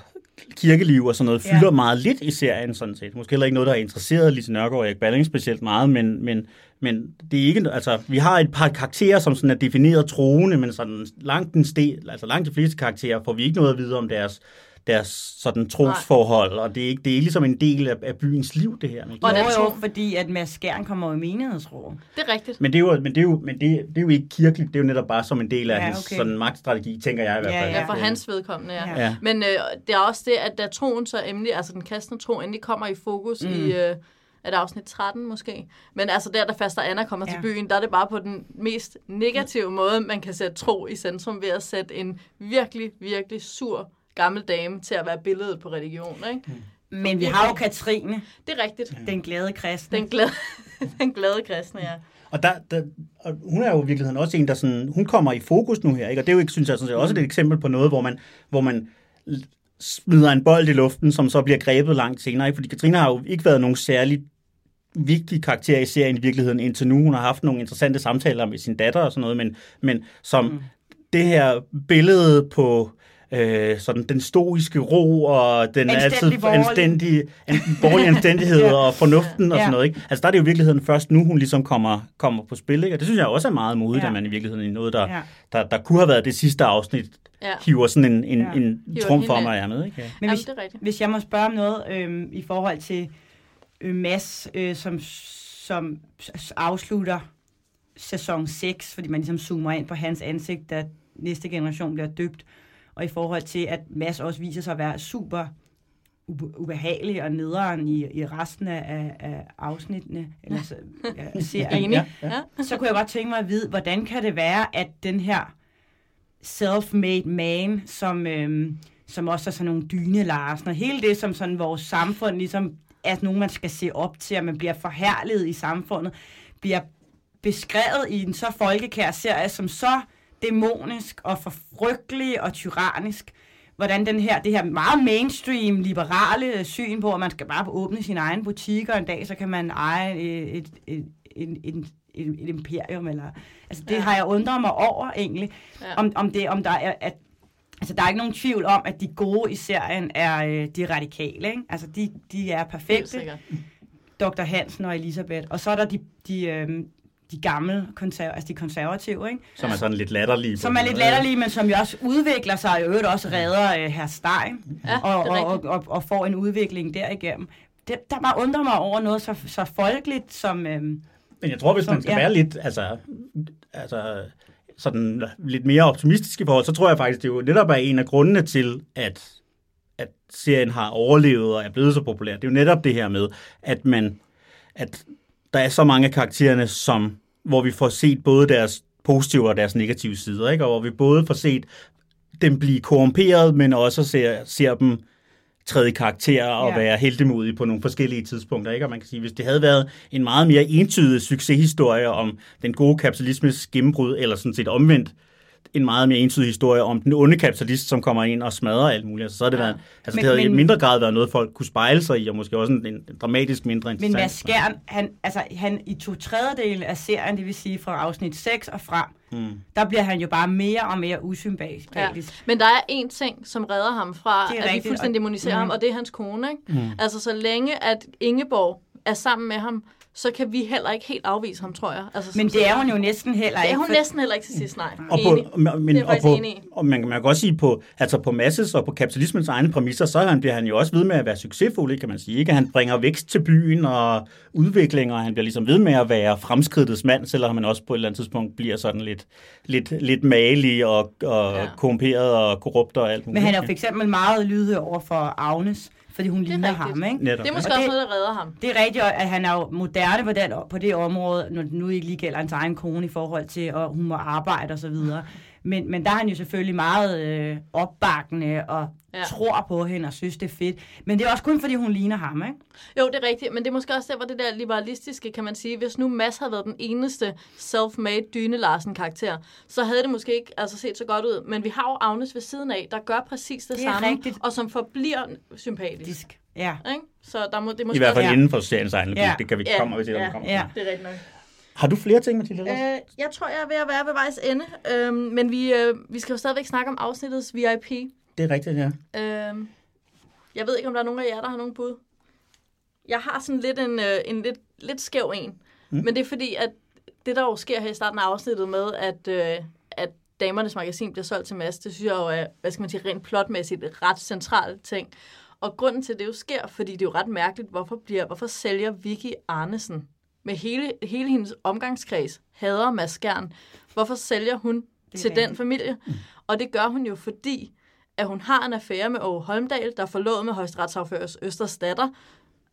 kirkeliv og sådan noget, Ja. fylder meget lidt i serien sådan set. Måske heller ikke noget, der har interesseret Lise Nørgaard og Erik Balling specielt meget, men, men, men det er ikke, altså, vi har et par karakterer, som sådan er defineret troende, men sådan langt, den ste, altså langt de fleste karakterer får vi ikke noget at vide om deres, deres sådan trosforhold, og det er, ikke, det er ikke ligesom en del af, af byens liv, det her. Med Og Og den jo, fordi at Mads Skjern kommer i menighedsråd. Det er rigtigt. Men det er jo, men det er jo, men det, det er jo ikke kirkeligt, det er jo netop bare som en del af Ja, ja, hans okay. sådan magtstrategi, tænker jeg i hvert fald. Ja, ja. for hans vedkommende, ja. Ja. Ja. Men øh, det er også det, at da troen så endelig, altså den kristne tro, endelig kommer i fokus mm. i... Øh, er det afsnit 13 måske? Men altså der, da faster Anna kommer ja. Ja. til byen, der er det bare på den mest negative måde, man kan sætte tro i centrum ved at sætte en virkelig, virkelig sur gammel dame til at være billedet på religion, ikke? Mm. Men vi har jo Katrine, Det er rigtigt. den glade kristne. Den glade, den glade kristne, ja. Og, der, der, og hun er jo i virkeligheden også en, der sådan, hun kommer i fokus nu her, ikke? og det er jo ikke, synes jeg, sådan set, også et eksempel på noget, hvor man, hvor man smider en bold i luften, som så bliver grebet langt senere. Ikke? Fordi Katrine har jo ikke været nogen særlig vigtig karakter i serien i virkeligheden indtil nu. Hun har haft nogle interessante samtaler med sin datter og sådan noget, men, men som mm. det her billede på øh, sådan den stoiske ro og den Anstændig altid borgerlig. anstændige, an, borgerlige anstændighed Ja. og fornuften og Ja. sådan noget. Ikke? Altså der er det jo i virkeligheden først nu, hun ligesom kommer, kommer på spil. Ikke? Og det synes jeg også er meget modigt, Ja. at man i virkeligheden i noget, der, Ja. der, der kunne have været det sidste afsnit, Ja. hiver sådan en, en, Ja. en trum for af. mig, er med. Ikke? Ja. Men Jamen, hvis, det er rigtigt. hvis jeg må spørge om noget øhm, i forhold til øh, Mads, øh, som, som afslutter sæson 6, fordi man ligesom zoomer ind på hans ansigt, da næste generation bliver døbt, og i forhold til, at Mads også viser sig at være super ube- ubehagelig og nederen i, i resten af, af, af afsnittene, eller så, ja, serien. Ja, Ja. så kunne jeg godt tænke mig at vide, hvordan kan det være, at den her self-made man, som, øhm, som også er sådan nogle dyne Larsen, og hele det, som sådan vores samfund ligesom er nogen, man skal se op til, og man bliver forherliget i samfundet, bliver beskrevet i en så folkekær serie, som så dæmonisk og forfrygtelig og tyrannisk, hvordan den her, det her meget mainstream, liberale syn på, at man skal bare åbne sin egen butik, og en dag så kan man eje et, et, et, et, et, et, et imperium. Eller, altså det Ja. har jeg undret mig over egentlig, Ja. om, om, det, om der er... At, Altså, der er ikke nogen tvivl om, at de gode i serien er øh, de radikale, ikke? Altså, de, de er perfekte. Dr. Hansen og Elisabeth. Og så er der de, de, øh, de gamle, konserv- altså de konservative, ikke? Som er sådan lidt latterlige. Som er lidt latterlige, men som jo også udvikler sig, og i øvrigt også redder øh, herr Stein, Ja, og, og, og, og, får en udvikling derigennem. Det, der bare undrer mig over noget så, så folkeligt som... Øhm, Men jeg tror, hvis Som- man skal ja. være lidt, altså, altså sådan lidt mere optimistisk i forhold, så tror jeg faktisk, det jo netop er en af grundene til, at, at serien har overlevet og er blevet så populær. Det er jo netop det her med, at man, at der er så mange af karaktererne, som, hvor vi får set både deres positive og deres negative sider, ikke? og hvor vi både får set dem blive korrumperet, men også ser, ser dem træde i karakter og Ja. være heldemodige på nogle forskellige tidspunkter. Ikke? Og man kan sige, hvis det havde været en meget mere entydig succeshistorie om den gode kapitalismes gennembrud, eller sådan set omvendt, en meget mere entydig historie om den onde kapitalist, som kommer ind og smadrer alt muligt. Altså, så har det, Ja. været, altså, Men- det havde i men- mindre grad været noget, folk kunne spejle sig i, og måske også en, en dramatisk mindre Men interessant. Mads Skjern, han, altså, han i to tredjedel af serien, det vil sige fra afsnit 6 og frem, Mm. der bliver han jo bare mere og mere usympatisk. Ja. Men der er én ting, som redder ham fra, at rigtigt, vi fuldstændig og- demoniserer Mhm. ham, og det er hans kone. Ikke? Mm. Altså, så længe at Ingeborg er sammen med ham, så kan vi heller ikke helt afvise ham, tror jeg. Altså, Men det er hun jo næsten heller Det er ikke. hun for- næsten heller ikke til sidst, nej. Og, Enig. på, men, Det er og, på, enig og man, man kan godt sige, på, altså på Masses og på kapitalismens egne præmisser, så han, bliver han jo også ved med at være succesfuld, ikke, kan man sige. Ikke? Han bringer vækst til byen og udvikling, og han bliver ligesom ved med at være fremskridtets mand, selvom han også på et eller andet tidspunkt bliver sådan lidt, lidt, lidt malig og, og Ja. korrumperet og korrupt og alt muligt. Men han er jo for eksempel meget lydhør over for Agnes, fordi hun Det er ligner rigtigt. ham, ikke? Netop, Det er måske Og også det- noget, der redder ham. Det er rigtigt, at han er jo moderne på, den, på det område, når det nu ikke lige gælder hans egen kone i forhold til, at hun må arbejde og så videre. Men, men der er han jo selvfølgelig meget øh, opbakkende og Ja. tror på hende og synes, det er fedt. Men det er også kun, fordi hun ligner ham, ikke? Jo, det er rigtigt, men det er måske også der, hvor det der liberalistiske, kan man sige, hvis nu Mads havde været den eneste self-made Dyne Larsen-karakter, så havde det måske ikke altså, set så godt ud. Men vi har jo Agnes ved siden af, der gør præcis det, Det er samme, rigtigt. og som forbliver sympatisk. Disk. Ja. Ikke? Så der må, det er måske I hvert fald også, Ja. inden for seriens egen logik. Ja. Det kan vi Ja. komme når vi Ja. kommer. Ja. Det er rigtigt nok. Har du flere ting, Mathilde? Øh, jeg tror, jeg er ved at være ved vejs ende, øhm, men vi, øh, vi skal jo stadigvæk snakke om afsnittets VIP. Det er rigtigt, ja. Øhm, jeg ved ikke, om der er nogen af jer, der har nogen bud. Jeg har sådan lidt en, øh, en lidt, lidt skæv en. Mm. Men det er fordi, at det der jo sker her i starten af afsnittet med, at, øh, at Damernes Magasin bliver solgt til Mads, det synes jeg jo er, hvad skal man sige, rent plotmæssigt et ret centralt ting. Og grunden til, at det jo sker, fordi det er jo ret mærkeligt, hvorfor, bliver, hvorfor sælger Vicky Arnesen med hele, hele hendes omgangskreds, hader Mads Skjern, hvorfor sælger hun til den familie? Og det gør hun jo, fordi at hun har en affære med Åge Holmdal, der er forlovet med højesteretsafførers Østers datter,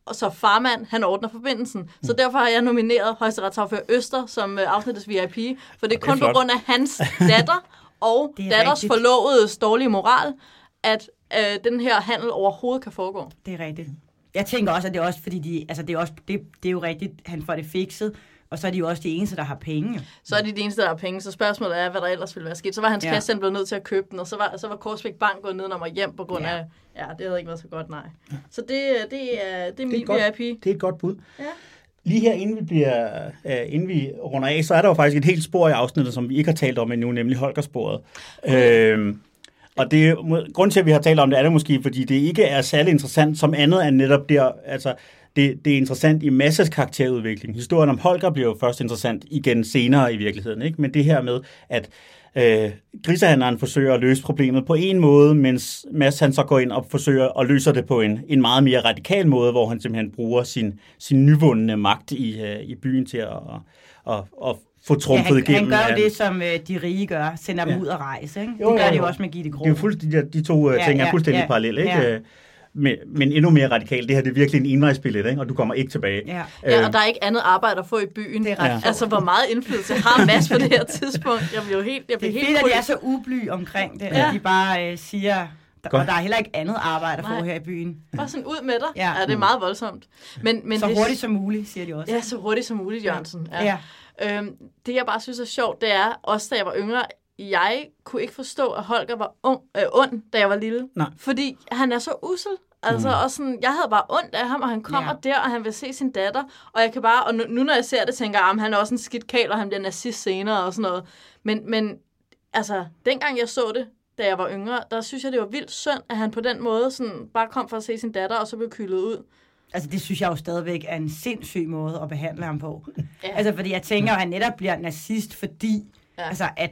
og så farmand, han ordner forbindelsen. Så derfor har jeg nomineret højesteretsaffører Øster som øh, afsnittets VIP, for det er det er kun på grund af hans datter og er datters rigtigt. forlovede dårlige moral, at øh, den her handel overhovedet kan foregå. Det er rigtigt. Jeg tænker også, at det er også, fordi de, altså det er, også, det, det er jo rigtigt, han får det fikset, og så er de jo også de eneste, der har penge. Så er de de eneste, der har penge, så spørgsmålet er, hvad der ellers ville være sket. Så var hans Ja. kasse blevet nødt til at købe den, og så var, så var Korsbæk Bank gået ned og hjem på grund Ja. af, ja, det havde ikke været så godt, nej. Så det, det, er, det er min godt. VIP. Det er et godt bud. Ja. Lige her, inden vi, bliver, uh, inden vi runder af, så er der jo faktisk et helt spor i afsnittet, som vi ikke har talt om endnu, nemlig Holgersporet. Øhm, og det er, grunden til, at vi har talt om det, er det måske, fordi det ikke er særlig interessant som andet end netop der, altså det, det er interessant i masses karakterudvikling. Historien om Holger bliver jo først interessant igen senere i virkeligheden, ikke? men det her med, at øh, grisehandleren forsøger at løse problemet på en måde, mens Mads han så går ind og forsøger at løse det på en, en meget mere radikal måde, hvor han simpelthen bruger sin, sin nyvundne magt i, øh, i byen til at, at, at, at få Ja, trumfet han, igennem. han gør øh, jo det, som øh, de rige gør, sender dem Ja. ud at rejse. Ikke? Jo, det gør jo, de jo jo. også med Gitte Grå. Det er jo fuldstændig, de, to ja, Ja, ting er ja, fuldstændig ja, parallelle, ikke? ja. Øh, Men, men endnu mere radikalt. Det her det er virkelig en envejsbillet, ikke? og du kommer ikke tilbage. Ja. Ja, og der er ikke andet arbejde at få i byen. Det er ret Ja. Altså, hvor meget indflydelse har Mads på det her tidspunkt? Jeg bliver jo helt, jeg Det bliver er helt fedt, at de er så ubly omkring det, Ja. at de bare øh, siger, der, Godt. og der er heller ikke andet arbejde at få Nej. her i byen. Bare sådan ud med dig. Ja. Ja, det er meget voldsomt. Men, men Så det, hurtigt som muligt, siger de også. Ja, så hurtigt som muligt, Jørgensen. Ja. ja. Øhm, det, jeg bare synes er sjovt, det er, også da jeg var yngre, jeg kunne ikke forstå, at Holger var ung, øh, ond, da jeg var lille. Nej. Fordi han er så usel. Altså, mm. og sådan, jeg havde bare ondt af ham, og han kommer Ja. der, og han vil se sin datter. Og jeg kan bare, og nu, nu når jeg ser det, tænker jeg, at han er også en skidt kæl, og han bliver nazist senere og sådan noget. Men, men altså, dengang jeg så det, da jeg var yngre, der synes jeg, det var vildt synd, at han på den måde sådan, bare kom for at se sin datter, og så blev kyldet ud. Altså, det synes jeg jo stadigvæk er en sindssyg måde at behandle ham på. Ja. Altså, fordi jeg tænker, at han netop bliver nazist, fordi Ja. altså, at,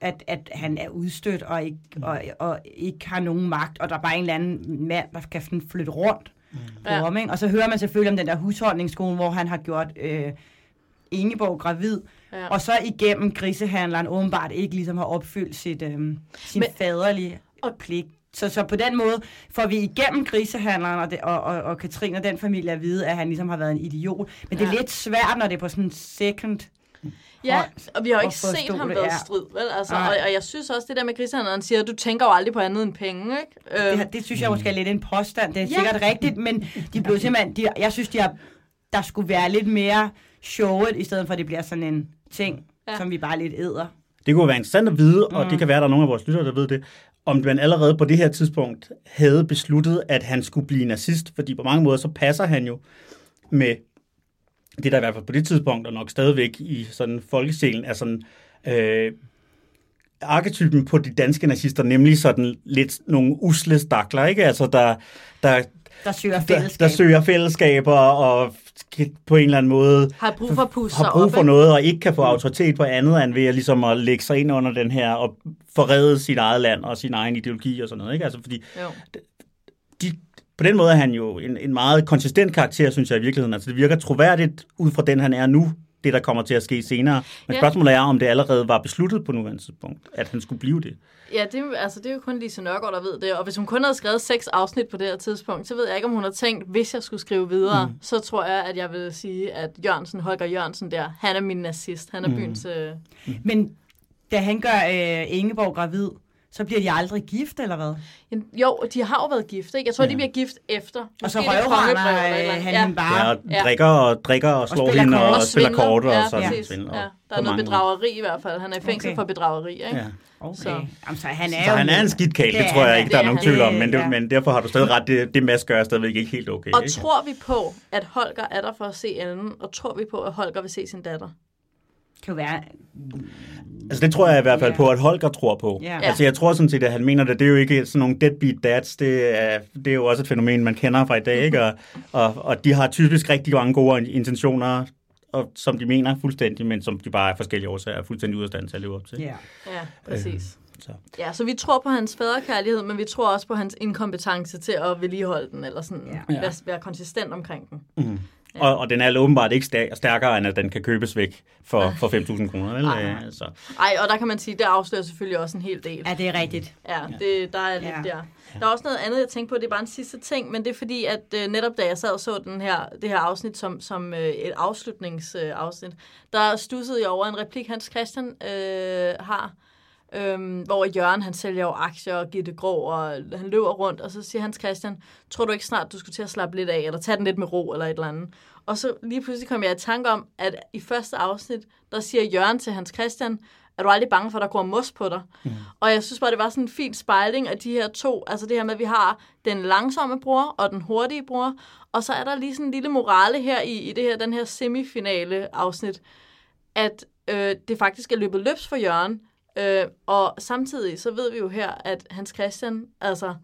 at, at han er udstødt og ikke, og, og ikke har nogen magt, og der er bare en eller anden mand, der kan sådan flytte rundt på Ja. ham. Ikke? Og så hører man selvfølgelig om den der husholdningsskole, hvor han har gjort øh, Ingeborg gravid, Ja. og så igennem grisehandleren åbenbart ikke ligesom har opfyldt sit, øh, sin Men- faderlige Og- pligt. Så, så på den måde får vi igennem grisehandleren og, det, og, og, og Katrine og den familie at vide, at han ligesom har været en idiot. Men det er Ja. lidt svært, når det er på sådan en second Ja, og vi har jo ikke set ham det, være strid, vel? Altså, og, og jeg synes også, det der med grisehandleren, han siger, du tænker jo aldrig på andet end penge, ikke? Det, Øhm, her- det synes jeg måske er lidt en påstand. Det er Ja. sikkert rigtigt, men de blev simpelthen... De, jeg synes, de har, der skulle være lidt mere showet, i stedet for at det bliver sådan en ting, ja. som vi bare lidt æder. Det kunne være interessant at vide, og Mm. det kan være, at der er nogle af vores lyttere, der ved det, om man allerede på det her tidspunkt havde besluttet, at han skulle blive nazist, fordi på mange måder så passer han jo med det, der i hvert fald på det tidspunkt, og nok stadigvæk i sådan folkesjælen, er sådan øh, arketypen på de danske nazister, nemlig sådan lidt nogle usle stakler, ikke? Altså, der, der, Der søger der, fællesskab. der søger fællesskaber og på en eller anden måde har brug for sig har brug op, for ikke? noget, og ikke kan få autoritet på andet, end ved at, ligesom at lægge sig ind under den her, og forrede sit eget land og sin egen ideologi og sådan noget. Ikke? Altså, fordi Jo. de, på den måde er han jo en, en meget konsistent karakter, synes jeg i virkeligheden. Altså, det virker troværdigt ud fra den, han er nu, det der kommer til at ske senere. Men Ja. spørgsmålet er, om det allerede var besluttet på nuværende tidspunkt, at han skulle blive det. Ja, det, er- altså, det er jo kun Lise Nørgaard, der ved det. Og hvis hun kun havde skrevet seks afsnit på det her tidspunkt, så ved jeg ikke, om hun har tænkt, hvis jeg skulle skrive videre, mm. så tror jeg, at jeg vil sige, at Jørgensen, Holger Jørgensen der, han er min nazist. Han er byens... Øh... Men da han gør øh, Ingeborg gravid, så bliver de aldrig gift, eller hvad? Jo, de har jo været gift, ikke? Jeg tror, ja. De bliver gift efter. Og så er røvrender han ja. bare. Ja, og drikker og, drikker og slår spiller hende og, Og spiller kort og ja, sådan præcis. svindler. Ja, på der er noget mange bedrageri i hvert fald. Han er i fængsel Okay. for bedrageri, ikke? Ja. Okay. Så- Jamen, så han er Så jo... han er en skidt kæl, det, Det tror jeg ikke, der er er nogen tvivl om, men, det, Ja. men derfor har du stadig ret, det, det mask gør stadigvæk ikke helt okay. Og ikke? tror vi på, at Holger er der for at se Ellen, og tror vi på, at Holger vil se sin datter? Kan jo være... Altså det tror jeg i hvert fald Ja. på, at Holger tror på. Ja. Altså jeg tror sådan set, at han mener det. Det er jo ikke sådan nogle deadbeat dads. Det er, det er jo også et fænomen, man kender fra i dag. Ikke? Og, og, og de har typisk rigtig mange gode intentioner, og, som de mener fuldstændig, men som de bare af forskellige årsager er fuldstændig ude af stand til at leve op til. Ja. Ja, præcis. Så. Ja, så vi tror på hans faderkærlighed, men vi tror også på hans inkompetence til at vedligeholde den, eller sådan ja. være, være konsistent omkring den. Mm. Og, og den er åbenbart ikke stær- stærkere, end at den kan købes væk for, for 5.000 kroner. Vel? Nej. Øh, Så. Ej, og der kan man sige, det afslører selvfølgelig også en hel del. ja, det er rigtigt. Ja, det, der er lidt Ja. der. Der er også noget andet, jeg tænker på, det er bare en sidste ting, men det er fordi, at øh, netop da jeg sad og så den her, det her afsnit som, som øh, et afslutningsafsnit, øh, afsnit, der stussede jeg over en replik, Hans Christian øh, har, Øhm, hvor Jørgen han sælger jo aktier og giver det grå, og han løber rundt, og så siger Hans Christian, tror du ikke snart, du skulle til at slappe lidt af, eller tage den lidt med ro, eller et eller andet. Og så lige pludselig kom jeg i tanke om, at i første afsnit, der siger Jørgen til Hans Christian, er du aldrig bange for, at der går mos på dig? Mm. Og jeg synes bare, det var sådan en fin spejling af de her to, altså det her med, at vi har den langsomme bror og den hurtige bror, og så er der lige sådan en lille morale her i, i det her, den her semifinale afsnit, at øh, det faktisk er løbet løbs for Jørgen, øh, og samtidig så ved vi jo her, at Hans Christian, altså,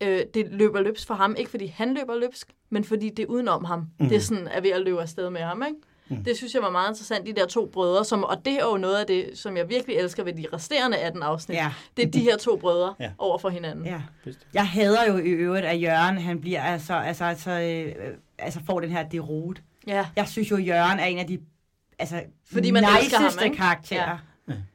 øh, det løber løbs for ham, ikke fordi han løber løbsk, men fordi det er udenom ham. Mm. Det er sådan, er ved at løbe afsted med ham, ikke? Mm. Det synes jeg var meget interessant, de der to brødre, som, og det er jo noget af det, som jeg virkelig elsker ved de resterende 18 afsnit. Ja. Det er de her to brødre Ja. over for hinanden. Ja. Jeg hader jo i øvrigt, at Jørgen, han bliver altså, altså, altså, øh, altså får den her derot. ja. Jeg synes jo, Jørgen er en af de altså, Fordi man elsker ham, niceste ikke? karakterer. Ja.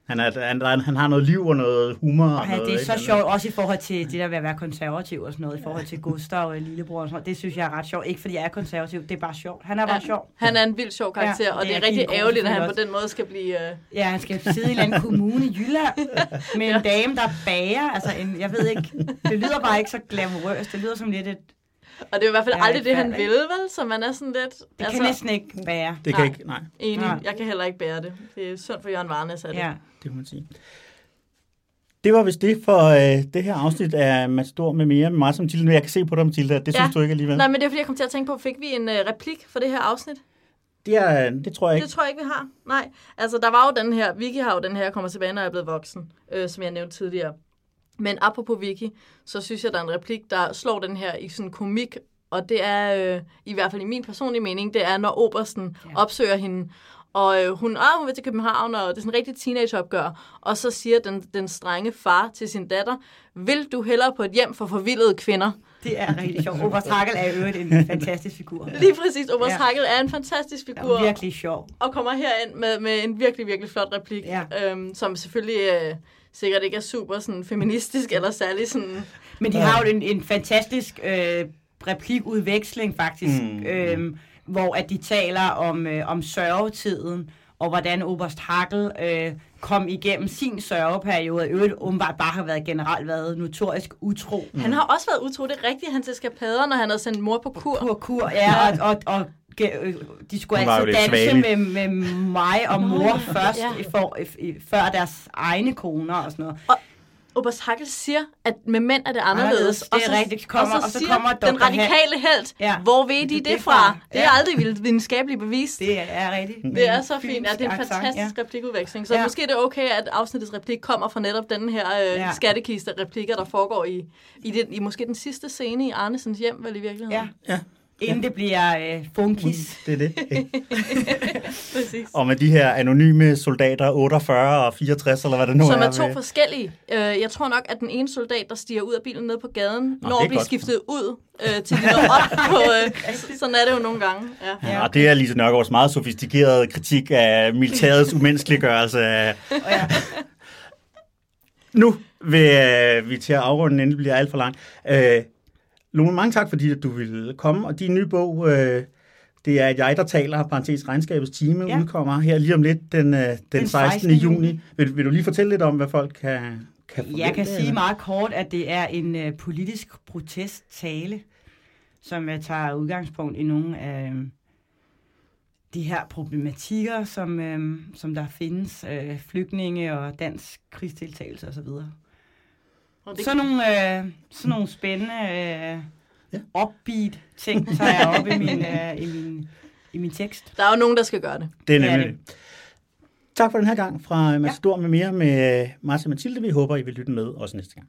Han, er, han, han, han har noget liv og noget humor. Og han, noget, det er ikke? så Han sjovt, også i forhold til det der ved at være konservativ og sådan noget, i forhold til Gustav og lillebror og sådan noget. Det synes jeg er ret sjovt. Ikke fordi jeg er konservativ, det er bare sjovt. Han er bare sjov. Han er en vild sjov karakter, Ja, ja, og det det er er rigtig ærgerligt, at han på selvfølgelig den måde skal blive... Øh, Ja, han skal sidde i en kommune i Jylland med en dame, der bager. Altså, en, jeg ved ikke, det lyder bare ikke så glamourøst. Det lyder som lidt et... og det er i hvert fald aldrig det, han ikke? vil, vel? Så man er sådan lidt... Det altså, kan næsten ikke bære. Det kan Nej. ikke, nej, Enig. Nej. Jeg kan heller ikke bære det. Det er synd for Jørgen Varnes, at det. Ja. det kan man sige. Det var vist det for øh, det her afsnit af Matador med mere med mig som Mathilde. Jeg kan se på dig, Mathilde, at det Ja. synes du ikke alligevel. Nej, men det er fordi, jeg kom til at tænke på, fik vi en øh, replik for det her afsnit? Det, er, det tror jeg ikke. Det tror jeg ikke, vi har. Nej. Altså, der var jo den her, Vicky har jo den her, kommer tilbage, når jeg er blevet voksen, øh, som jeg nævnte tidligere. Men apropos Vicky, så synes jeg, der er en replik, der slår den her i sådan komik og det er, øh, i hvert fald i min personlige mening, det er, når Obersten Ja. opsøger hende, og øh, hun, ah, hun vil til København, og det er sådan en rigtig teenageopgør. Og så siger den, den strenge far til sin datter, vil du hellere på et hjem for forvildede kvinder? Det er rigtig sjovt. Oberst Hagel er øvrigt en fantastisk figur. Lige præcis, Oberst Ja. Hagel er en fantastisk Det figur, er virkelig sjov. og kommer herind med, med en virkelig, virkelig flot replik, Ja. øhm, som selvfølgelig øh, sikkert ikke er super sådan, feministisk, eller særlig sådan... Men de har jo en, en fantastisk øh, replikudveksling faktisk, Mm. øhm, hvor at de taler om, øh, om sørgetiden, og hvordan Oberst Hagel øh, kom igennem sin sørgeperiode, og øvrigt åbenbart bare har været generelt været notorisk utro. Mm. Han har også været utro, det er rigtigt, hans eskapader, når han havde sendt mor på kur. Kur, kur, ja, og, og, og øh, de skulle lidt danse svagelig. med, med mig og mor først, Ja. ja. for, i- før deres egne koner og sådan noget. Oberst Hagel siger, at med mænd er det anderledes. Det er rigtigt. Kommer- og så, og så siger kommer den radikale held, Ja. ja. hvor ved de Det- det, fra? fra. Det er Ja. aldrig videnskabeligt bevist. Det, Det er rigtigt. det er så fint. Ja, det er en fantastisk ja. replikudveksling. Så Ja. ja. måske er det okay, at afsnittets replik kommer fra netop den her øh, Ja. ja. skattekiste replikker, der foregår i, i, den, i måske den sidste scene i Arnesens hjem, vel i virkeligheden. Ja. Ja. Inden det bliver øh, funkis. Det er det. Præcis. Og med de her anonyme soldater, 48 og 64, eller hvad det nu Som er. er to med- forskellige. Øh, jeg tror nok, at den ene soldat, der stiger ud af bilen ned på gaden, det når at blive godt. skiftet ud øh, til de når op på... Øh, sådan er det jo nogle gange. Ja. Ja, og det er Lise Nørgaards meget sofistikerede kritik af militærets umenneskeliggørelse af... Ja. Nu vil øh, vi til at afrunde, inden det bliver alt for langt. Øh, Lone, mange tak, fordi at du ville komme, og din nye bog, øh, det er Jeg, der taler, parentes regnskabets time, ja. Udkommer her lige om lidt den, øh, den, den 16. juni. Vil, vil du lige fortælle lidt om, hvad folk kan, kan forvente? Jeg kan sige meget kort, at det er en øh, politisk protesttale, som jeg tager udgangspunkt i nogle af de her problematikker, som, øh, som der findes, øh, flygtninge og dansk krigsdeltagelse osv. Og det, Sådan nogle, øh, sådan nogle spændende øh, Ja. upbeat ting tager jeg op i min, øh, i min, i min tekst. der er jo nogen, der skal gøre det. Det er Det nemlig det. Tak for den her gang fra Matador med mere med Martin og Mathilde. Vi håber, I vil lytte med også næste gang.